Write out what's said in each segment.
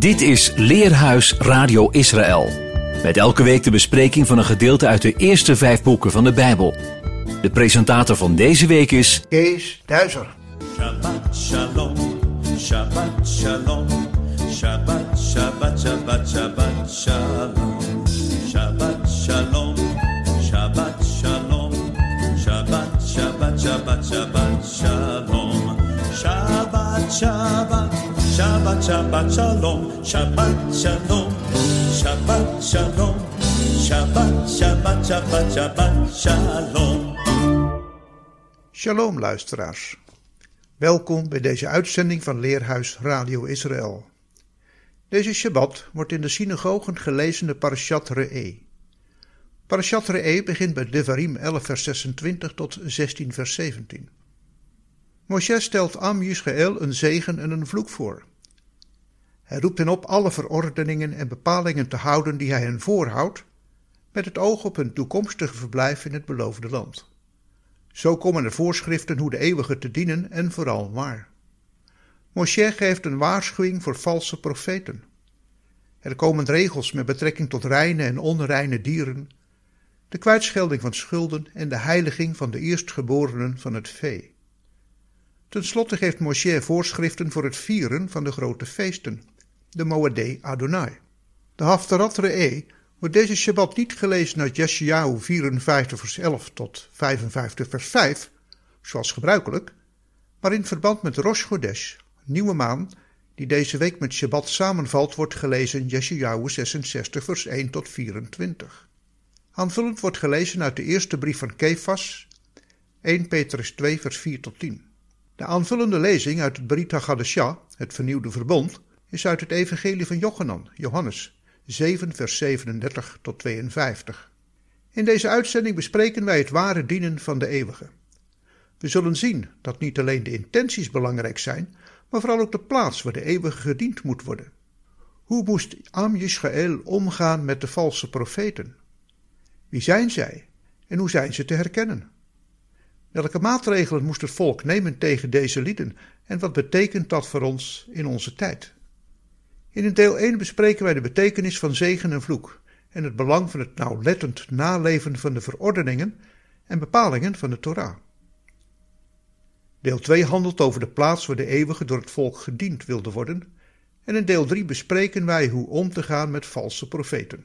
Dit is Leerhuis Radio Israël. Met elke week de bespreking van een gedeelte uit de eerste vijf boeken van de Bijbel. De presentator van deze week is Kees Duizer. Shabbat shalom, Shabbat shalom, Shabbat Shabbat Shabbat Shabbat shalom, Shabbat shalom, Shabbat shalom, Shabbat Shabbat Shabbat Shabbat shalom, Shabbat Shabbat, Shabbat shalom, Shabbat shalom, Shabbat shalom, Shabbat Shabbat Shabbat Shabbat shalom. Shalom luisteraars. Welkom bij deze uitzending van Leerhuis Radio Israël. Deze Shabbat wordt in de synagogen gelezen de Parashat Re'e. Parashat Re'e begint bij Devarim 11 vers 26 tot 16 vers 17. Moshe stelt Am Yisrael een zegen en een vloek voor. Hij roept hen op alle verordeningen en bepalingen te houden die hij hen voorhoudt, met het oog op hun toekomstige verblijf in het beloofde land. Zo komen er voorschriften hoe de eeuwige te dienen en vooral waar. Moshe geeft een waarschuwing voor valse profeten. Er komen regels met betrekking tot reine en onreine dieren, de kwijtschelding van schulden en de heiliging van de eerstgeborenen van het vee. Ten slotte geeft Moshe voorschriften voor het vieren van de grote feesten, de Moedé Adonai. De Haftarat Re'e wordt deze Shabbat niet gelezen uit Yeshayahu 54 vers 11 tot 55 vers 5, zoals gebruikelijk, maar in verband met Rosh Chodesh, nieuwe maan, die deze week met Shabbat samenvalt, wordt gelezen Yeshayahu 66 vers 1 tot 24. Aanvullend wordt gelezen uit de eerste brief van Kefas, 1 Petrus 2 vers 4 tot 10. De aanvullende lezing uit het Brit HaGadashah, het vernieuwde verbond, is uit het evangelie van Jochanan, Johannes, 7 vers 37 tot 52. In deze uitzending bespreken wij het ware dienen van de eeuwige. We zullen zien dat niet alleen de intenties belangrijk zijn, maar vooral ook de plaats waar de eeuwige gediend moet worden. Hoe moest Am omgaan met de valse profeten? Wie zijn zij en hoe zijn ze te herkennen? Welke maatregelen moest het volk nemen tegen deze lieden en wat betekent dat voor ons in onze tijd? In deel 1 bespreken wij de betekenis van zegen en vloek en het belang van het nauwlettend naleven van de verordeningen en bepalingen van de Torah. Deel 2 handelt over de plaats waar de eeuwige door het volk gediend wilde worden en in deel 3 bespreken wij hoe om te gaan met valse profeten.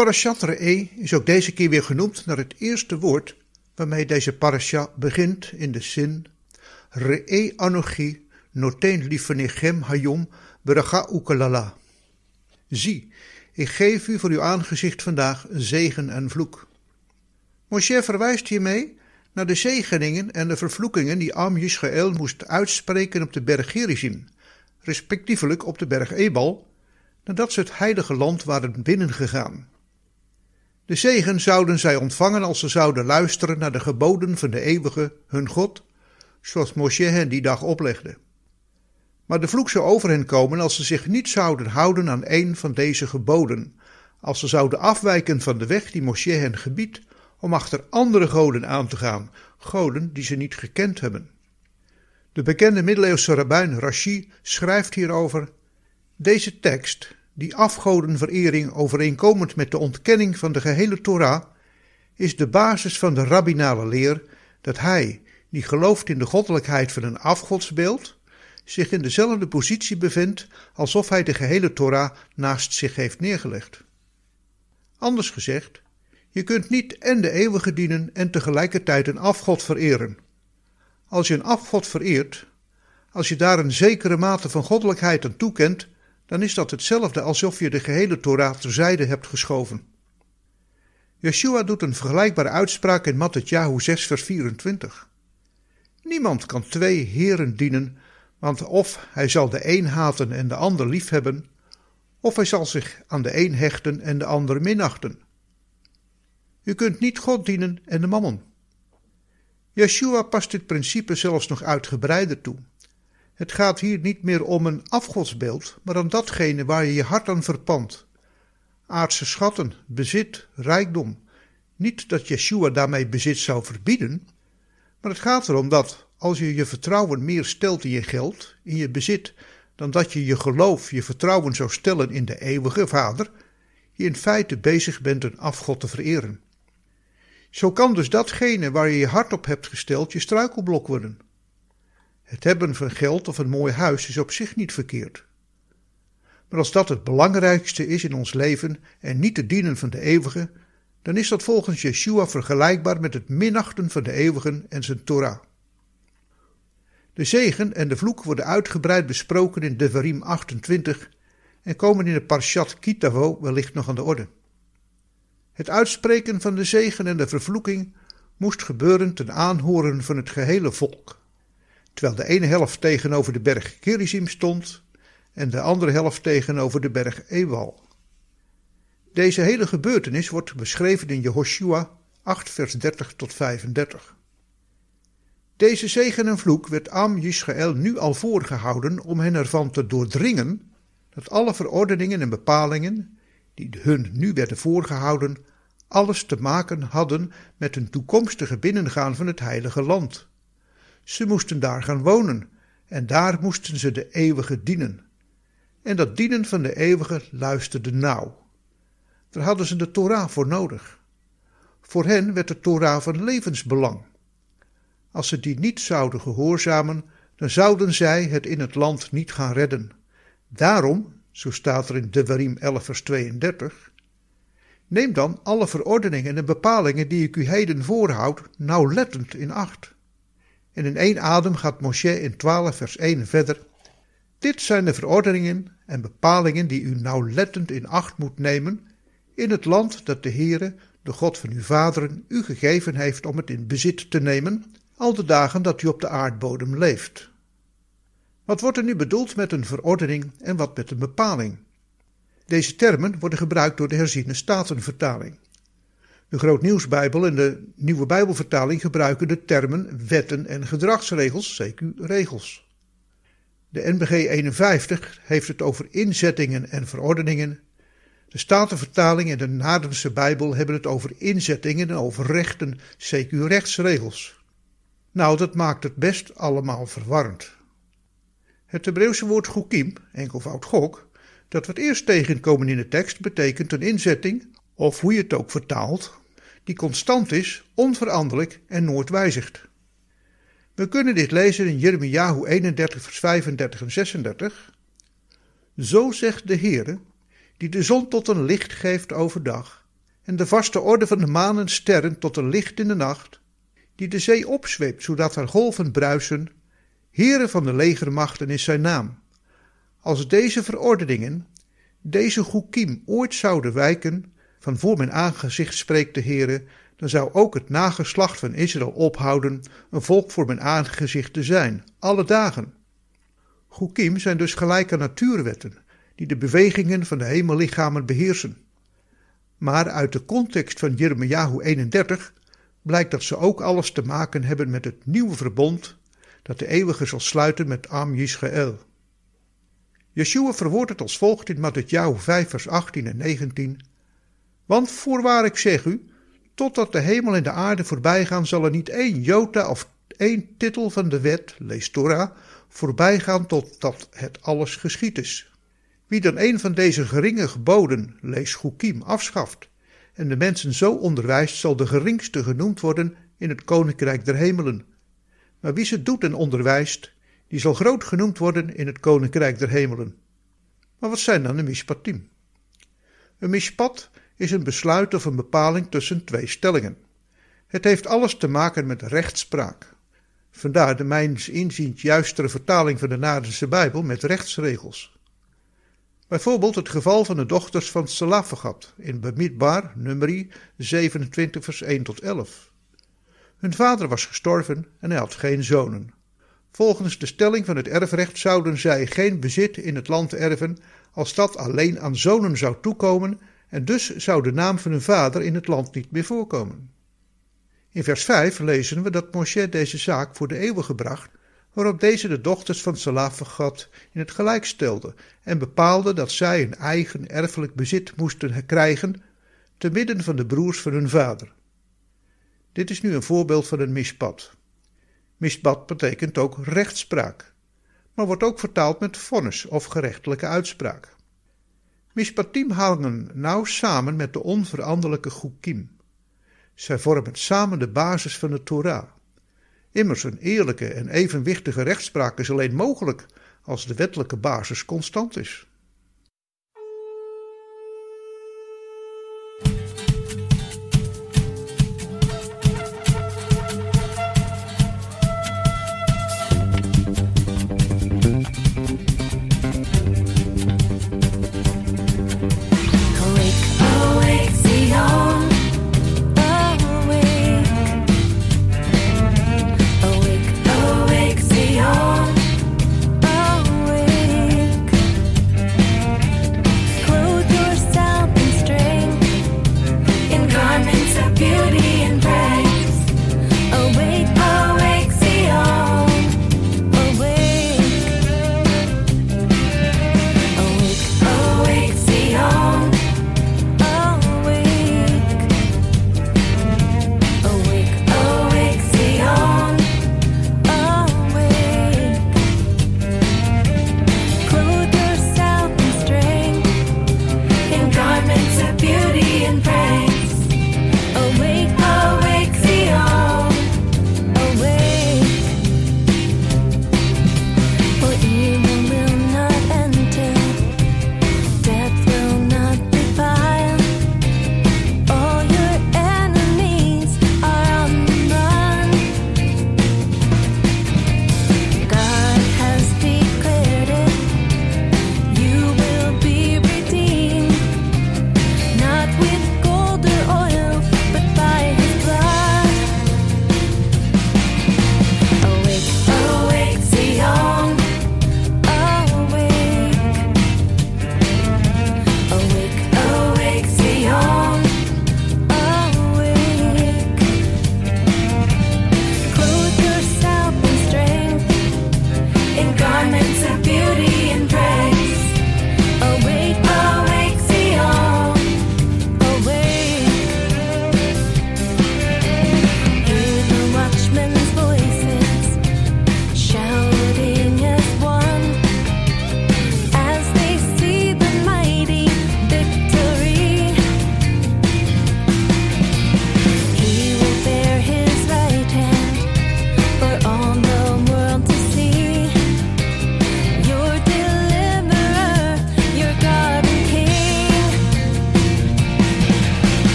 Parashat Re'e is ook deze keer weer genoemd naar het eerste woord waarmee deze parasha begint in de zin Re'e anochi noten lifenechem hayom beracha ukalala. Zie, ik geef u voor uw aangezicht vandaag zegen en vloek. Moshe verwijst hiermee naar de zegeningen en de vervloekingen die Am Yisrael moest uitspreken op de berg Gerizim, respectievelijk op de berg Ebal, nadat ze het heilige land waren binnengegaan. De zegen zouden zij ontvangen als ze zouden luisteren naar de geboden van de eeuwige, hun God, zoals Moshe hen die dag oplegde. Maar de vloek zou over hen komen als ze zich niet zouden houden aan een van deze geboden, als ze zouden afwijken van de weg die Moshe hen gebiedt om achter andere goden aan te gaan, goden die ze niet gekend hebben. De bekende middeleeuwse rabbijn Rashi schrijft hierover: Deze tekst, die afgodenverering overeenkomend met de ontkenning van de gehele Torah, is de basis van de rabbinale leer dat hij, die gelooft in de goddelijkheid van een afgodsbeeld, zich in dezelfde positie bevindt alsof hij de gehele Torah naast zich heeft neergelegd. Anders gezegd, je kunt niet en de eeuwige dienen en tegelijkertijd een afgod vereren. Als je een afgod vereert, als je daar een zekere mate van goddelijkheid aan toekent, dan is dat hetzelfde alsof je de gehele Torah terzijde hebt geschoven. Yeshua doet een vergelijkbare uitspraak in Matthew 6 vers 24. Niemand kan twee heren dienen, want of hij zal de een haten en de ander liefhebben, of hij zal zich aan de een hechten en de ander minachten. U kunt niet God dienen en de mammon. Yeshua past dit principe zelfs nog uitgebreider toe. Het gaat hier niet meer om een afgodsbeeld, maar om datgene waar je je hart aan verpant. Aardse schatten, bezit, rijkdom. Niet dat Yeshua daarmee bezit zou verbieden, maar het gaat erom dat als je je vertrouwen meer stelt in je geld, in je bezit, dan dat je je geloof, je vertrouwen zou stellen in de eeuwige Vader, je in feite bezig bent een afgod te vereren. Zo kan dus datgene waar je je hart op hebt gesteld je struikelblok worden. Het hebben van geld of een mooi huis is op zich niet verkeerd. Maar als dat het belangrijkste is in ons leven en niet te dienen van de eeuwige, dan is dat volgens Yeshua vergelijkbaar met het minachten van de eeuwigen en zijn Torah. De zegen en de vloek worden uitgebreid besproken in Devarim 28 en komen in de Parshat Kitavo wellicht nog aan de orde. Het uitspreken van de zegen en de vervloeking moest gebeuren ten aanhoren van het gehele volk, terwijl de ene helft tegenover de berg Gerizim stond en de andere helft tegenover de berg Ewal. Deze hele gebeurtenis wordt beschreven in Jehoshua 8 vers 30 tot 35. Deze zegen en vloek werd Am Yisrael nu al voorgehouden om hen ervan te doordringen dat alle verordeningen en bepalingen die hun nu werden voorgehouden alles te maken hadden met een toekomstige binnengaan van het heilige land. Ze moesten daar gaan wonen en daar moesten ze de eeuwige dienen. En dat dienen van de eeuwige luisterde nauw. Daar hadden ze de Torah voor nodig. Voor hen werd de Torah van levensbelang. Als ze die niet zouden gehoorzamen, dan zouden zij het in het land niet gaan redden. Daarom, zo staat er in Devarim 11 vers 32, Neem dan alle verordeningen en bepalingen die ik u heden voorhoud nauwlettend in acht. En in één adem gaat Moshe in 12 vers 1 verder. Dit zijn de verordeningen en bepalingen die u nauwlettend in acht moet nemen in het land dat de Heere, de God van uw vaderen, u gegeven heeft om het in bezit te nemen, al de dagen dat u op de aardbodem leeft. Wat wordt er nu bedoeld met een verordening en wat met een bepaling? Deze termen worden gebruikt door de herziene statenvertaling. De Grootnieuwsbijbel en de Nieuwe Bijbelvertaling gebruiken de termen wetten en gedragsregels, CQ regels. De NBG 51 heeft het over inzettingen en verordeningen. De Statenvertaling en de Nadense Bijbel hebben het over inzettingen en over rechten, CQ rechtsregels. Nou, dat maakt het best allemaal verwarrend. Het Hebreeuwse woord goekim, enkelvoud gok, dat we het eerst tegenkomen in de tekst betekent een inzetting, of hoe je het ook vertaalt, die constant is, onveranderlijk en nooit wijzigt. We kunnen dit lezen in Jeremiahu 31 vers 35 en 36. Zo zegt de Heere, die de zon tot een licht geeft overdag en de vaste orde van de maan en sterren tot een licht in de nacht, die de zee opzweept zodat haar golven bruisen, heren van de legermachten is zijn naam. Als deze verordeningen, deze Goekiem ooit zouden wijken, van voor mijn aangezicht spreekt de Heere, dan zou ook het nageslacht van Israël ophouden een volk voor mijn aangezicht te zijn, alle dagen. Goekiem zijn dus gelijke natuurwetten, die de bewegingen van de hemellichamen beheersen. Maar uit de context van Jeremiahu 31 blijkt dat ze ook alles te maken hebben met het nieuwe verbond dat de eeuwige zal sluiten met Am Yisrael. Yeshua verwoordt het als volgt in Matthäus 5 vers 18 en 19. Want voorwaar ik zeg u, totdat de hemel en de aarde voorbij gaan, zal er niet één jota of één titel van de wet, lees Torah, voorbij gaan totdat het alles geschied is. Wie dan een van deze geringe geboden, lees Goekiem, afschaft en de mensen zo onderwijst, zal de geringste genoemd worden in het koninkrijk der hemelen. Maar wie ze doet en onderwijst, die zal groot genoemd worden in het koninkrijk der hemelen. Maar wat zijn dan de mishpatim? Een mishpat is een besluit of een bepaling tussen twee stellingen. Het heeft alles te maken met rechtspraak. Vandaar de mijns inziens juistere vertaling van de Nadense Bijbel met rechtsregels. Bijvoorbeeld het geval van de dochters van Salafagat in Bemidbar, nummer 27 vers 1 tot 11. Hun vader was gestorven en hij had geen zonen. Volgens de stelling van het erfrecht zouden zij geen bezit in het land erven als dat alleen aan zonen zou toekomen en dus zou de naam van hun vader in het land niet meer voorkomen. In vers 5 lezen we dat Moshe deze zaak voor de eeuwige bracht, waarop deze de dochters van Salafagat in het gelijk stelde en bepaalde dat zij een eigen erfelijk bezit moesten krijgen te midden van de broers van hun vader. Dit is nu een voorbeeld van een mispat. Mispat betekent ook rechtspraak, maar wordt ook vertaald met vonnis of gerechtelijke uitspraak. Mispatim hangen nauw samen met de onveranderlijke Goekim. Zij vormen samen de basis van de Torah. Immers een eerlijke en evenwichtige rechtspraak is alleen mogelijk als de wettelijke basis constant is.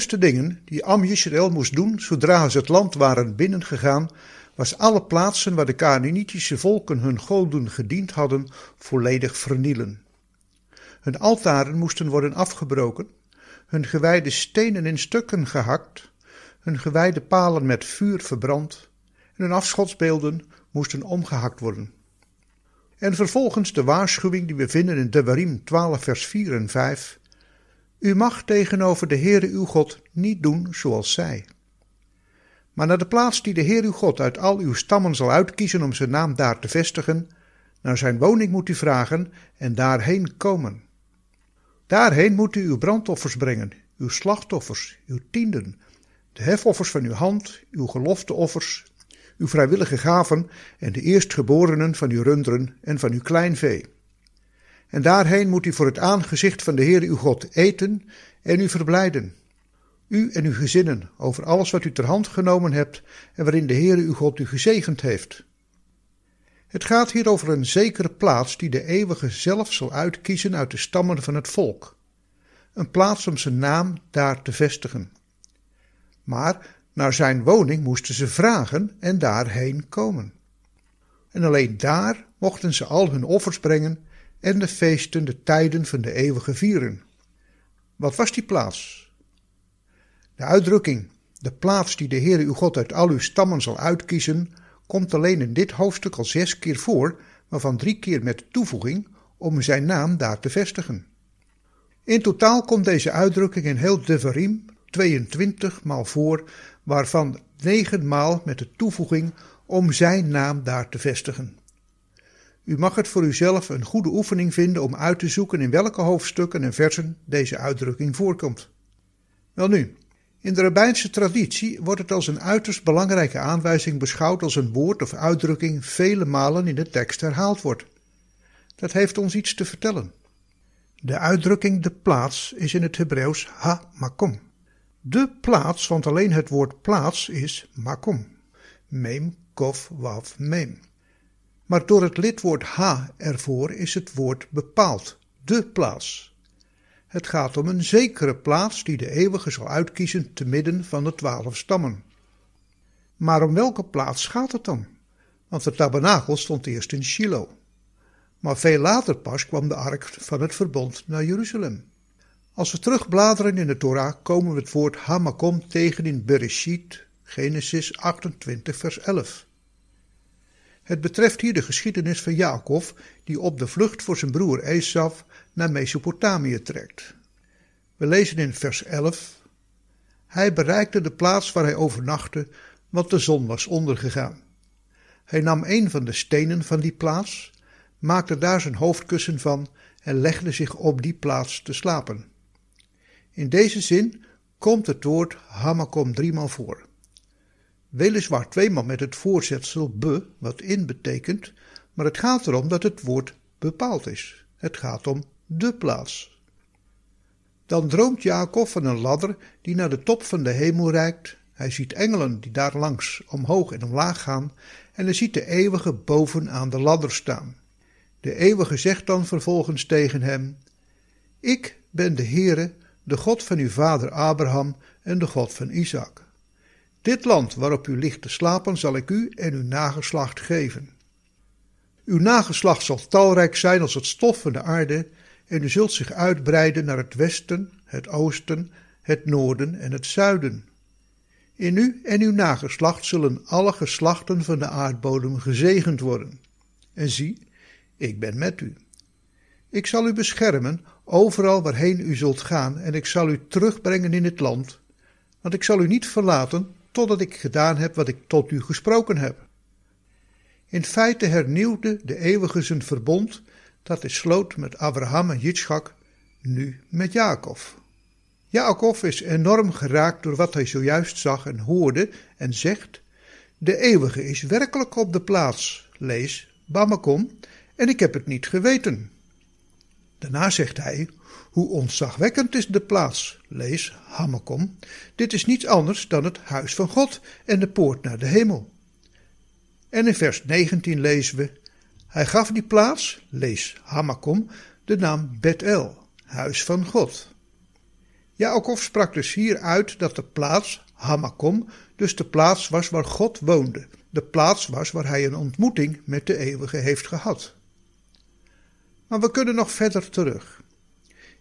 Eerste dingen die Am Yisrael moest doen zodra ze het land waren binnengegaan, was alle plaatsen waar de Canaanitische volken hun goden gediend hadden, volledig vernielen. Hun altaren moesten worden afgebroken, hun gewijde stenen in stukken gehakt, hun gewijde palen met vuur verbrand en hun afschotsbeelden moesten omgehakt worden. En vervolgens de waarschuwing die we vinden in Devarim 12 vers 4 en 5. U mag tegenover de Heere uw God niet doen zoals zij. Maar naar de plaats die de Heer uw God uit al uw stammen zal uitkiezen om zijn naam daar te vestigen, naar zijn woning moet u vragen en daarheen komen. Daarheen moet u uw brandoffers brengen, uw slachtoffers, uw tienden, de hefoffers van uw hand, uw gelofteoffers, uw vrijwillige gaven en de eerstgeborenen van uw runderen en van uw kleinvee. En daarheen moet u voor het aangezicht van de Heer uw God eten en u verblijden. U en uw gezinnen over alles wat u ter hand genomen hebt en waarin de Heer uw God u gezegend heeft. Het gaat hier over een zekere plaats die de eeuwige zelf zal uitkiezen uit de stammen van het volk. Een plaats om zijn naam daar te vestigen. Maar naar zijn woning moesten ze vragen en daarheen komen. En alleen daar mochten ze al hun offers brengen en de feesten, de tijden van de eeuwige vieren. Wat was die plaats? De uitdrukking, de plaats die de Heer uw God uit al uw stammen zal uitkiezen, komt alleen in dit hoofdstuk al zes keer voor, waarvan drie keer met toevoeging om zijn naam daar te vestigen. In totaal komt deze uitdrukking in heel Devarim 22 maal voor, waarvan 9 maal met de toevoeging om zijn naam daar te vestigen. U mag het voor uzelf een goede oefening vinden om uit te zoeken in welke hoofdstukken en versen deze uitdrukking voorkomt. Welnu, in de rabbijnse traditie wordt het als een uiterst belangrijke aanwijzing beschouwd als een woord of uitdrukking vele malen in de tekst herhaald wordt. Dat heeft ons iets te vertellen. De uitdrukking de plaats is in het Hebreeuws ha-makom. De plaats, want alleen het woord plaats is makom. Mem, kof, waf, mem. Maar door het lidwoord ha ervoor is het woord bepaald. De plaats. Het gaat om een zekere plaats die de eeuwige zal uitkiezen te midden van de twaalf stammen. Maar om welke plaats gaat het dan? Want de tabernakel stond eerst in Shiloh. Maar veel later pas kwam de ark van het verbond naar Jeruzalem. Als we terugbladeren in de Torah komen we het woord Hamakom tegen in Bereshit, Genesis 28 vers 11. Het betreft hier de geschiedenis van Jacob, die op de vlucht voor zijn broer Esaf naar Mesopotamië trekt. We lezen in vers 11: Hij bereikte de plaats waar hij overnachtte, want de zon was ondergegaan. Hij nam een van de stenen van die plaats, maakte daar zijn hoofdkussen van en legde zich op die plaats te slapen. In deze zin komt het woord hamakom driemaal voor. Weliswaar tweemaal met het voorzetsel be, wat in betekent, maar het gaat erom dat het woord bepaald is. Het gaat om de plaats. Dan droomt Jacob van een ladder die naar de top van de hemel reikt. Hij ziet engelen die daar langs omhoog en omlaag gaan en hij ziet de eeuwige boven aan de ladder staan. De eeuwige zegt dan vervolgens tegen hem: Ik ben de Heere, de God van uw vader Abraham en de God van Isaac. Dit land waarop u ligt te slapen zal ik u en uw nageslacht geven. Uw nageslacht zal talrijk zijn als het stof van de aarde en u zult zich uitbreiden naar het westen, het oosten, het noorden en het zuiden. In u en uw nageslacht zullen alle geslachten van de aardbodem gezegend worden. En zie, ik ben met u. Ik zal u beschermen overal waarheen u zult gaan en ik zal u terugbrengen in het land, want ik zal u niet verlaten totdat ik gedaan heb wat ik tot u gesproken heb. In feite hernieuwde de eeuwige zijn verbond dat hij sloot met Abraham en Yitzchak, nu met Jacob. Jacob is enorm geraakt door wat hij zojuist zag en hoorde en zegt: De eeuwige is werkelijk op de plaats, lees Bamakom, en ik heb het niet geweten. Daarna zegt hij: Hoe ontzagwekkend is de plaats, lees Hamakom. Dit is niets anders dan het huis van God en de poort naar de hemel. En in vers 19 lezen we: Hij gaf die plaats, lees Hamakom, de naam Betel, huis van God. Jacob sprak dus hier uit dat de plaats, Hamakom, dus de plaats was waar God woonde, de plaats was waar hij een ontmoeting met de eeuwige heeft gehad. Maar we kunnen nog verder terug.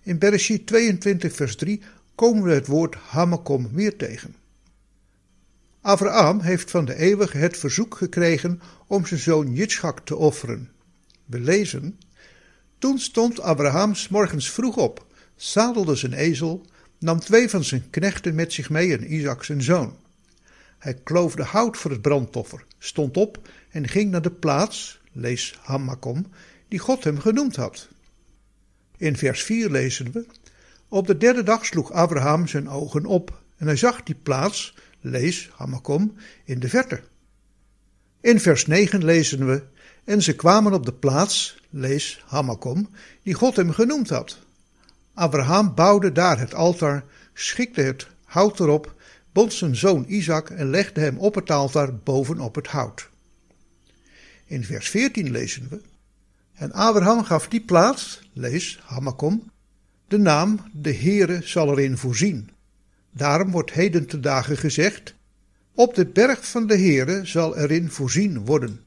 In Bereshit 22 vers 3 komen we het woord Hamakom weer tegen. Abraham heeft van de eeuwige het verzoek gekregen om zijn zoon Jitschak te offeren. We lezen, toen stond Abraham s morgens vroeg op, zadelde zijn ezel, nam twee van zijn knechten met zich mee en Isaac zijn zoon. Hij kloofde hout voor het brandoffer, stond op en ging naar de plaats, lees Hamakom, die God hem genoemd had. In vers 4 lezen we, op de derde dag sloeg Abraham zijn ogen op en hij zag die plaats, lees Hamakom, in de verte. In vers 9 lezen we, en ze kwamen op de plaats, lees Hamakom, die God hem genoemd had. Abraham bouwde daar het altaar, schikte het hout erop, bond zijn zoon Isaac en legde hem op het altaar bovenop het hout. In vers 14 lezen we, en Abraham gaf die plaats, lees Hamakom, de naam de Heere zal erin voorzien. Daarom wordt heden te dagen gezegd, op de berg van de Heere zal erin voorzien worden.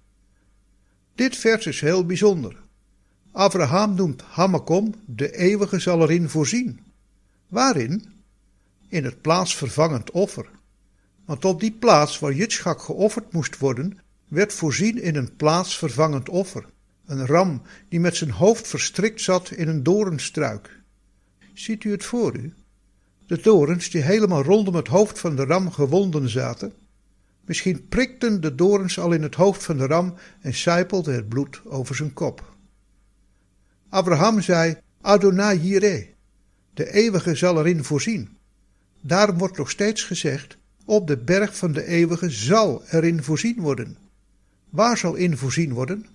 Dit vers is heel bijzonder. Abraham noemt Hamakom, de eeuwige zal erin voorzien. Waarin? In het plaatsvervangend offer. Want op die plaats waar Jitschak geofferd moest worden, werd voorzien in een plaatsvervangend offer. Een ram die met zijn hoofd verstrikt zat in een doornstruik. Ziet u het voor u? De dorens die helemaal rondom het hoofd van de ram gewonden zaten. Misschien prikten de dorens al in het hoofd van de ram en sijpelde het bloed over zijn kop. Abraham zei, Adonai Jireh, de eeuwige zal erin voorzien. Daarom wordt nog steeds gezegd, op de berg van de eeuwige zal erin voorzien worden. Waar zal in voorzien worden?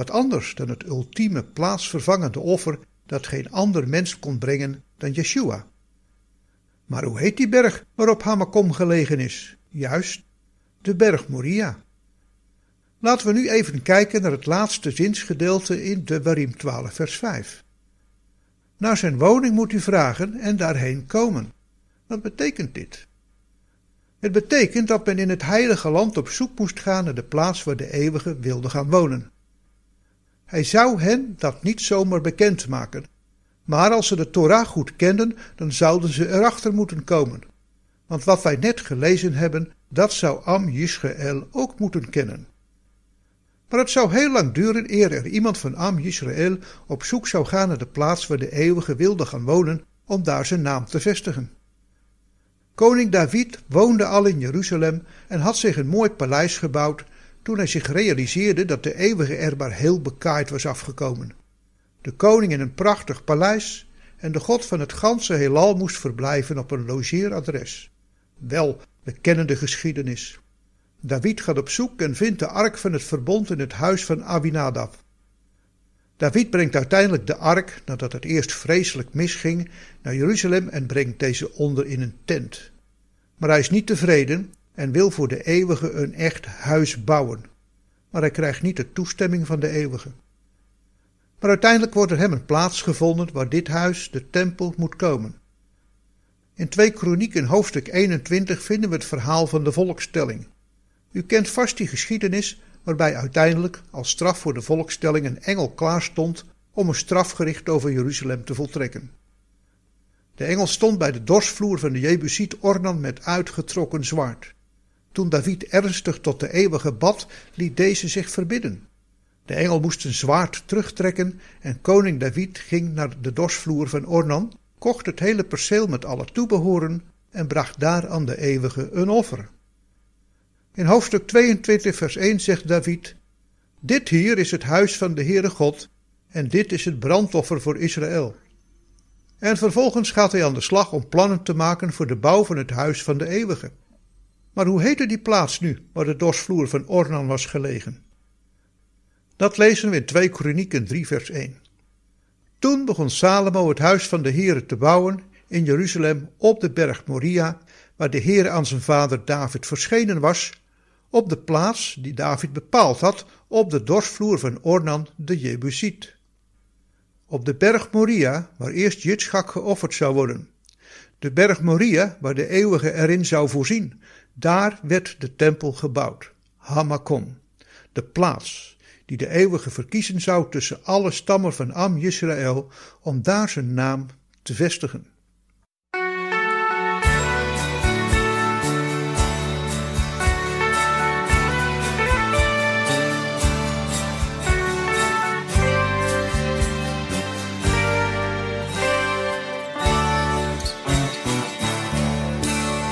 Wat anders dan het ultieme plaatsvervangende offer dat geen ander mens kon brengen dan Yeshua. Maar hoe heet die berg waarop Hamakom gelegen is? Juist, de berg Moria. Laten we nu even kijken naar het laatste zinsgedeelte in de Barim 12 vers 5. Naar zijn woning moet u vragen en daarheen komen. Wat betekent dit? Het betekent dat men in het heilige land op zoek moest gaan naar de plaats waar de eeuwige wilde gaan wonen. Hij zou hen dat niet zomaar bekend maken, maar als ze de Torah goed kenden, dan zouden ze erachter moeten komen. Want wat wij net gelezen hebben, dat zou Am Yisrael ook moeten kennen. Maar het zou heel lang duren eer er iemand van Am Yisrael op zoek zou gaan naar de plaats waar de eeuwige wilde gaan wonen om daar zijn naam te vestigen. Koning David woonde al in Jeruzalem en had zich een mooi paleis gebouwd toen hij zich realiseerde dat de eeuwige er maar heel bekaaid was afgekomen. De koning in een prachtig paleis en de god van het ganse heelal moest verblijven op een logeeradres. Wel, we kennen de geschiedenis. David gaat op zoek en vindt de ark van het verbond in het huis van Abinadab. David brengt uiteindelijk de ark, nadat het eerst vreselijk misging, naar Jeruzalem en brengt deze onder in een tent. Maar hij is niet tevreden en wil voor de eeuwige een echt huis bouwen. Maar hij krijgt niet de toestemming van de eeuwige. Maar uiteindelijk wordt er hem een plaats gevonden waar dit huis, de tempel, moet komen. In 2 Kronieken hoofdstuk 21 vinden we het verhaal van de volkstelling. U kent vast die geschiedenis waarbij uiteindelijk als straf voor de volkstelling een engel klaar stond om een strafgericht over Jeruzalem te voltrekken. De engel stond bij de dorsvloer van de Jebusiet Ornan met uitgetrokken zwaard. Toen David ernstig tot de eeuwige bad, liet deze zich verbidden. De engel moest zijn zwaard terugtrekken en koning David ging naar de dorsvloer van Ornan, kocht het hele perceel met alle toebehoren en bracht daar aan de eeuwige een offer. In hoofdstuk 22 vers 1 zegt David, Dit hier is het huis van de Heere God en dit is het brandoffer voor Israël. En vervolgens gaat hij aan de slag om plannen te maken voor de bouw van het huis van de eeuwige. Maar hoe heette die plaats nu, waar de dorsvloer van Ornan was gelegen? Dat lezen we in 2 Kronieken 3 vers 1. Toen begon Salomo het huis van de Heere te bouwen in Jeruzalem op de berg Moria, waar de Heere aan zijn vader David verschenen was, op de plaats die David bepaald had, op de dorsvloer van Ornan de Jebusiet. Op de berg Moria, waar eerst Jitschak geofferd zou worden. De berg Moria, waar de eeuwige erin zou voorzien, daar werd de tempel gebouwd. Hamakom, de plaats die de eeuwige verkiezen zou tussen alle stammen van Am Israël om daar zijn naam te vestigen.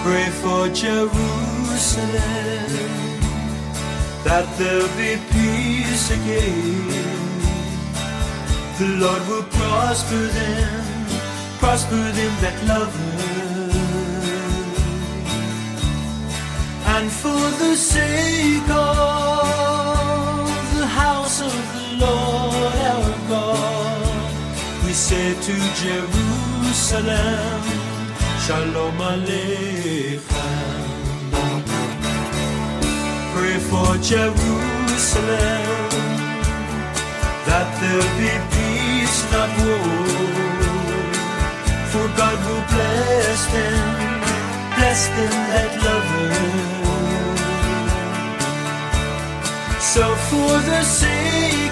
Pray for Jerusalem that there'll be peace again. The Lord will prosper them, prosper them that love Him. And for the sake of the house of the Lord our God, we say to Jerusalem, Shalom Aleichem. For Jerusalem that there be peace, not war. For God will bless them, bless them that love Him. So for the sake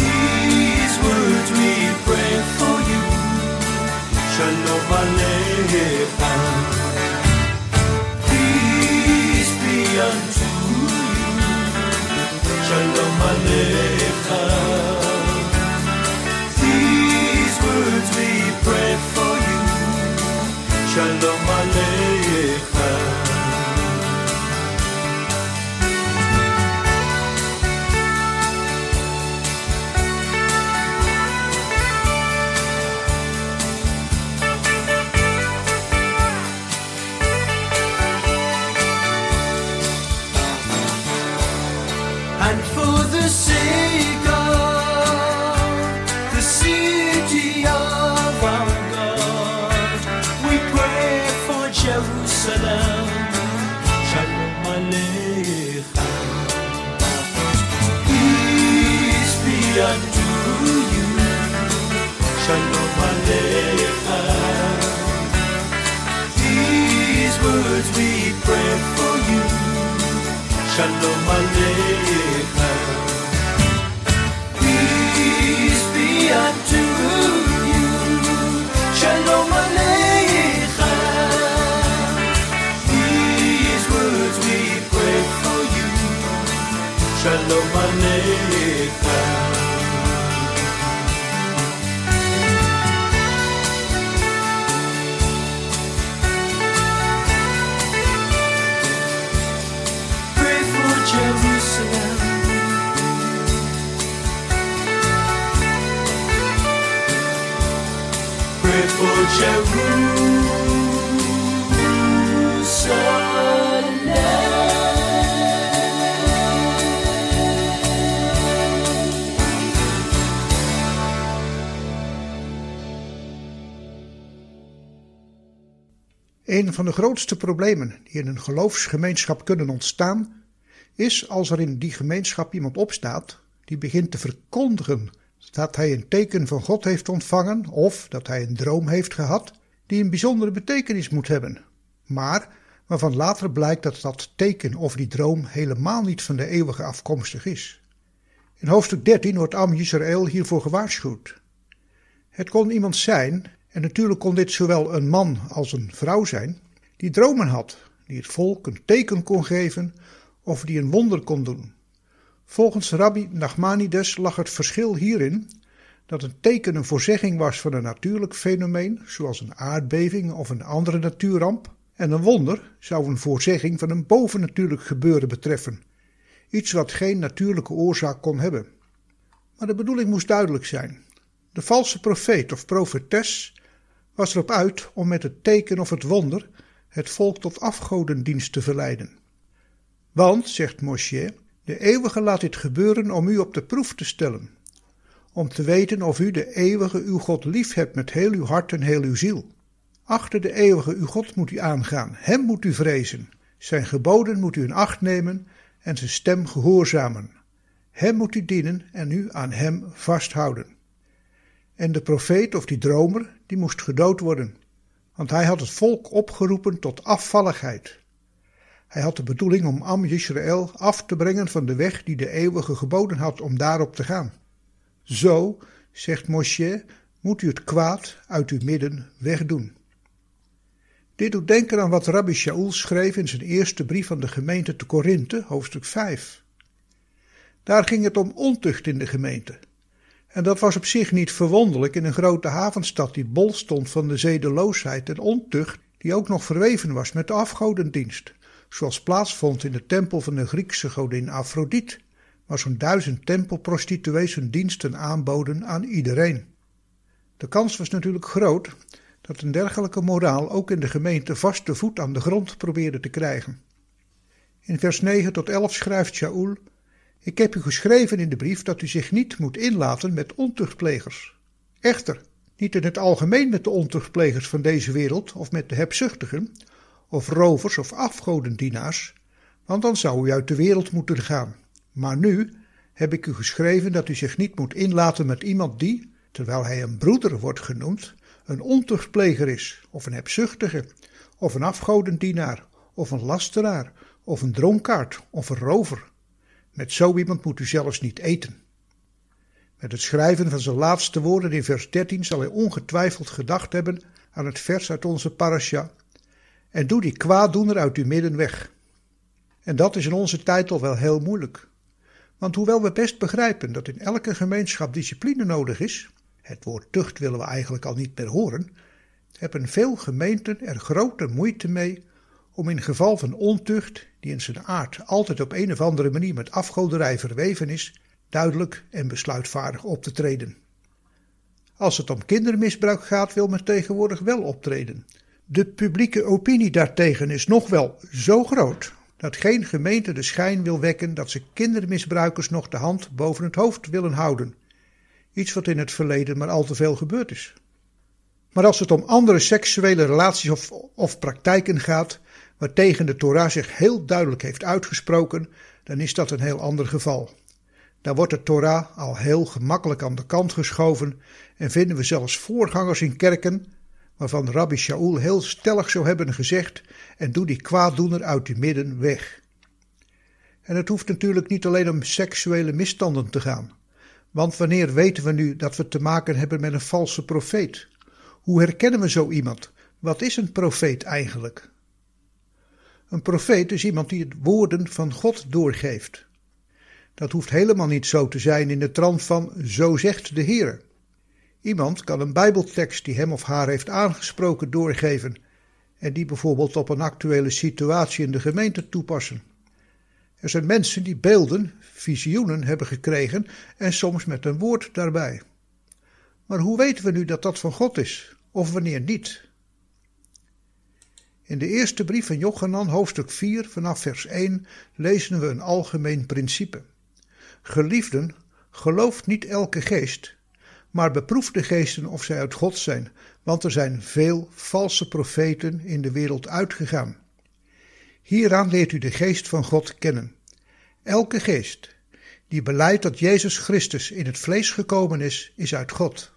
These words we pray for you. Shalom Aleichem. Be unto you. Shalom Aleichem. These words we pray for you. Shalom Aleichem. Shalom Aleichem. Peace be unto you. Shalom Aleichem. These words we pray for you. Shalom Aleichem. Een van de grootste problemen die in een geloofsgemeenschap kunnen ontstaan, is als er in die gemeenschap iemand opstaat die begint te verkondigen dat hij een teken van God heeft ontvangen of dat hij een droom heeft gehad die een bijzondere betekenis moet hebben, maar waarvan later blijkt dat dat teken of die droom helemaal niet van de eeuwige afkomstig is. In hoofdstuk 13 wordt Am Yisrael hiervoor gewaarschuwd. Het kon iemand zijn, en natuurlijk kon dit zowel een man als een vrouw zijn, die dromen had, die het volk een teken kon geven of die een wonder kon doen. Volgens Rabbi Nachmanides lag het verschil hierin dat een teken een voorzegging was van een natuurlijk fenomeen, zoals een aardbeving of een andere natuurramp, en een wonder zou een voorzegging van een bovennatuurlijk gebeuren betreffen, iets wat geen natuurlijke oorzaak kon hebben. Maar de bedoeling moest duidelijk zijn. De valse profeet of profetes was erop uit om met het teken of het wonder het volk tot afgodendienst te verleiden. Want, zegt Moshe, De eeuwige laat dit gebeuren om u op de proef te stellen, om te weten of u de eeuwige uw God lief hebt met heel uw hart en heel uw ziel. Achter de eeuwige uw God moet u aangaan, hem moet u vrezen, zijn geboden moet u in acht nemen en zijn stem gehoorzamen. Hem moet u dienen en u aan hem vasthouden. En de profeet of die dromer, die moest gedood worden, want hij had het volk opgeroepen tot afvalligheid. Hij had de bedoeling om Am Yisrael af te brengen van de weg die de eeuwige geboden had om daarop te gaan. Zo, zegt Moshe, moet u het kwaad uit uw midden wegdoen. Dit doet denken aan wat Rabbi Shaul schreef in zijn eerste brief aan de gemeente te Korinthe, hoofdstuk 5. Daar ging het om ontucht in de gemeente. En dat was op zich niet verwonderlijk in een grote havenstad die bol stond van de zedeloosheid en ontucht, die ook nog verweven was met de afgodendienst, zoals plaatsvond in de tempel van de Griekse godin Afrodite, waar zo'n duizend tempelprostituees hun diensten aanboden aan iedereen. De kans was natuurlijk groot dat een dergelijke moraal ook in de gemeente vaste voet aan de grond probeerde te krijgen. In vers 9 tot 11 schrijft Shaul: Ik heb u geschreven in de brief dat u zich niet moet inlaten met ontuchtplegers. Echter, niet in het algemeen met de ontuchtplegers van deze wereld of met de hebzuchtigen, of rovers of afgodendienaars, want dan zou u uit de wereld moeten gaan. Maar nu heb ik u geschreven dat u zich niet moet inlaten met iemand die, terwijl hij een broeder wordt genoemd, een ontuchtpleger is, of een hebzuchtige, of een afgodendienaar, of een lasteraar, of een dronkaard, of een rover. Met zo iemand moet u zelfs niet eten. Met het schrijven van zijn laatste woorden in vers 13 zal hij ongetwijfeld gedacht hebben aan het vers uit onze parasha. En doe die kwaaddoener uit uw midden weg. En dat is in onze tijd al wel heel moeilijk. Want hoewel we best begrijpen dat in elke gemeenschap discipline nodig is, het woord tucht willen we eigenlijk al niet meer horen, hebben veel gemeenten er grote moeite mee om in geval van ontucht, die in zijn aard altijd op een of andere manier met afgoderij verweven is, duidelijk en besluitvaardig op te treden. Als het om kindermisbruik gaat, wil men tegenwoordig wel optreden. De publieke opinie daartegen is nog wel zo groot dat geen gemeente de schijn wil wekken dat ze kindermisbruikers nog de hand boven het hoofd willen houden. Iets wat in het verleden maar al te veel gebeurd is. Maar als het om andere seksuele relaties of, of praktijken gaat, waartegen de Torah zich heel duidelijk heeft uitgesproken, dan is dat een heel ander geval. Daar wordt de Torah al heel gemakkelijk aan de kant geschoven en vinden we zelfs voorgangers in kerken, waarvan Rabbi Shaul heel stellig zou hebben gezegd: en doe die kwaaddoener uit uw midden weg. En het hoeft natuurlijk niet alleen om seksuele misstanden te gaan. Want wanneer weten we nu dat we te maken hebben met een valse profeet? Hoe herkennen we zo iemand? Wat is een profeet eigenlijk? Een profeet is iemand die het woorden van God doorgeeft. Dat hoeft helemaal niet zo te zijn in de trant van zo zegt de Heer. Iemand kan een Bijbeltekst die hem of haar heeft aangesproken doorgeven en die bijvoorbeeld op een actuele situatie in de gemeente toepassen. Er zijn mensen die beelden, visioenen hebben gekregen en soms met een woord daarbij. Maar hoe weten we nu dat dat van God is, of wanneer niet? In de eerste brief van Jochanan, hoofdstuk 4, vanaf vers 1, lezen we een algemeen principe. Geliefden, gelooft niet elke geest, maar beproef de geesten of zij uit God zijn, want er zijn veel valse profeten in de wereld uitgegaan. Hieraan leert u de geest van God kennen. Elke geest die beleidt dat Jezus Christus in het vlees gekomen is, is uit God.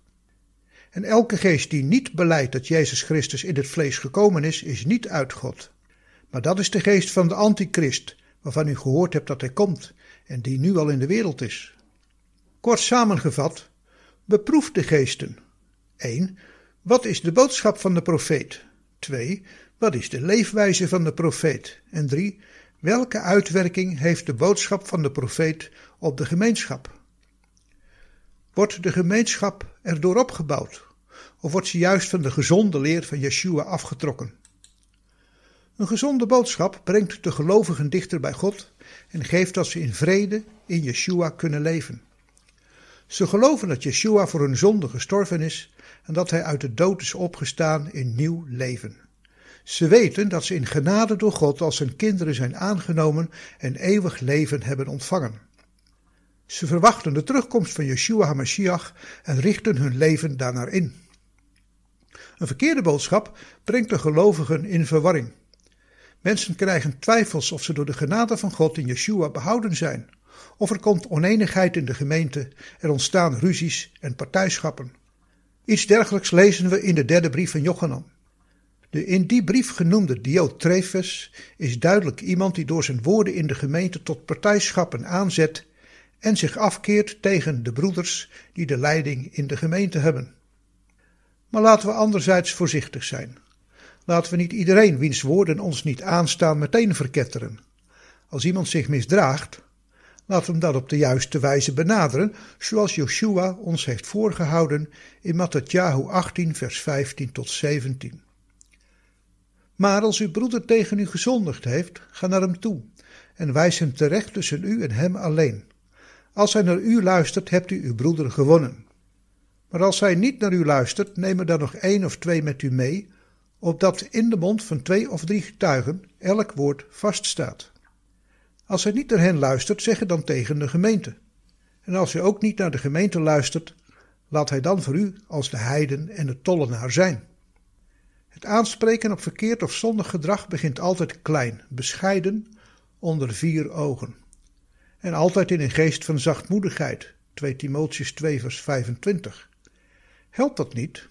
En elke geest die niet beleidt dat Jezus Christus in het vlees gekomen is, is niet uit God. Maar dat is de geest van de antichrist, waarvan u gehoord hebt dat hij komt en die nu al in de wereld is. Kort samengevat, beproef de geesten. 1. Wat is de boodschap van de profeet? 2. Wat is de leefwijze van de profeet? En 3. Welke uitwerking heeft de boodschap van de profeet op de gemeenschap? Wordt de gemeenschap erdoor opgebouwd? Of wordt ze juist van de gezonde leer van Yeshua afgetrokken? Een gezonde boodschap brengt de gelovigen dichter bij God en geeft dat ze in vrede in Yeshua kunnen leven. Ze geloven dat Yeshua voor hun zonde gestorven is en dat hij uit de dood is opgestaan in nieuw leven. Ze weten dat ze in genade door God als zijn kinderen zijn aangenomen en eeuwig leven hebben ontvangen. Ze verwachten de terugkomst van Yeshua HaMashiach en richten hun leven daarnaar in. Een verkeerde boodschap brengt de gelovigen in verwarring. Mensen krijgen twijfels of ze door de genade van God in Yeshua behouden zijn. Of er komt oneenigheid in de gemeente, er ontstaan ruzies en partijschappen. Iets dergelijks lezen we in de derde brief van Jochanan. De in die brief genoemde Diotrephes is duidelijk iemand die door zijn woorden in de gemeente tot partijschappen aanzet en zich afkeert tegen de broeders die de leiding in de gemeente hebben. Maar laten we anderzijds voorzichtig zijn. Laten we niet iedereen wiens woorden ons niet aanstaan meteen verketteren. Als iemand zich misdraagt, we hem dat op de juiste wijze benaderen, zoals Joshua ons heeft voorgehouden in Mattatjahu 18, vers 15 tot 17. Maar als uw broeder tegen u gezondigd heeft, ga naar hem toe en wijs hem terecht tussen u en hem alleen. Als hij naar u luistert, hebt u uw broeder gewonnen. Maar als hij niet naar u luistert, neem er dan nog één of twee met u mee, opdat in de mond van twee of drie getuigen elk woord vaststaat. Als hij niet naar hen luistert, zeg het dan tegen de gemeente. En als hij ook niet naar de gemeente luistert, laat hij dan voor u als de heiden en de tollenaar zijn. Het aanspreken op verkeerd of zondig gedrag begint altijd klein, bescheiden, onder vier ogen. En altijd in een geest van zachtmoedigheid, 2 Timotheus 2 vers 25. Helpt dat niet?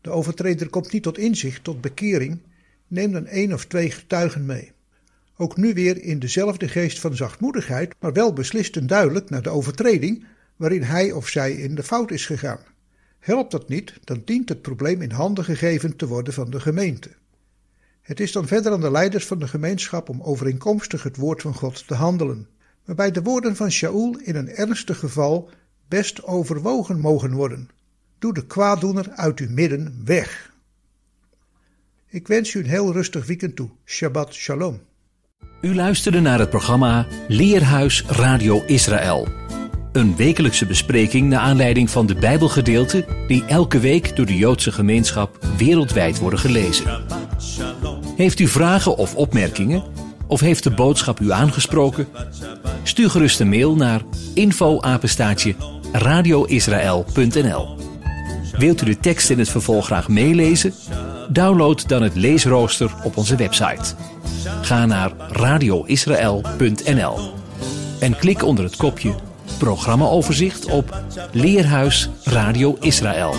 De overtreder komt niet tot inzicht, tot bekering, neem dan één of twee getuigen mee. Ook nu weer in dezelfde geest van zachtmoedigheid, maar wel beslist en duidelijk naar de overtreding waarin hij of zij in de fout is gegaan. Helpt dat niet, dan dient het probleem in handen gegeven te worden van de gemeente. Het is dan verder aan de leiders van de gemeenschap om overeenkomstig het woord van God te handelen, waarbij de woorden van Shaul in een ernstig geval best overwogen mogen worden. Doe de kwaaddoener uit uw midden weg. Ik wens u een heel rustig weekend toe. Shabbat shalom. U luisterde naar het programma Leerhuis Radio Israël. Een wekelijkse bespreking naar aanleiding van de Bijbelgedeelten die elke week door de Joodse gemeenschap wereldwijd worden gelezen. Heeft u vragen of opmerkingen? Of heeft de boodschap u aangesproken? Stuur gerust een mail naar info-apenstaatje radioisrael.nl Wilt u de tekst in het vervolg graag meelezen? Download dan het leesrooster op onze website. Ga naar radioisrael.nl en klik onder het kopje Programmaoverzicht op Leerhuis Radio Israël.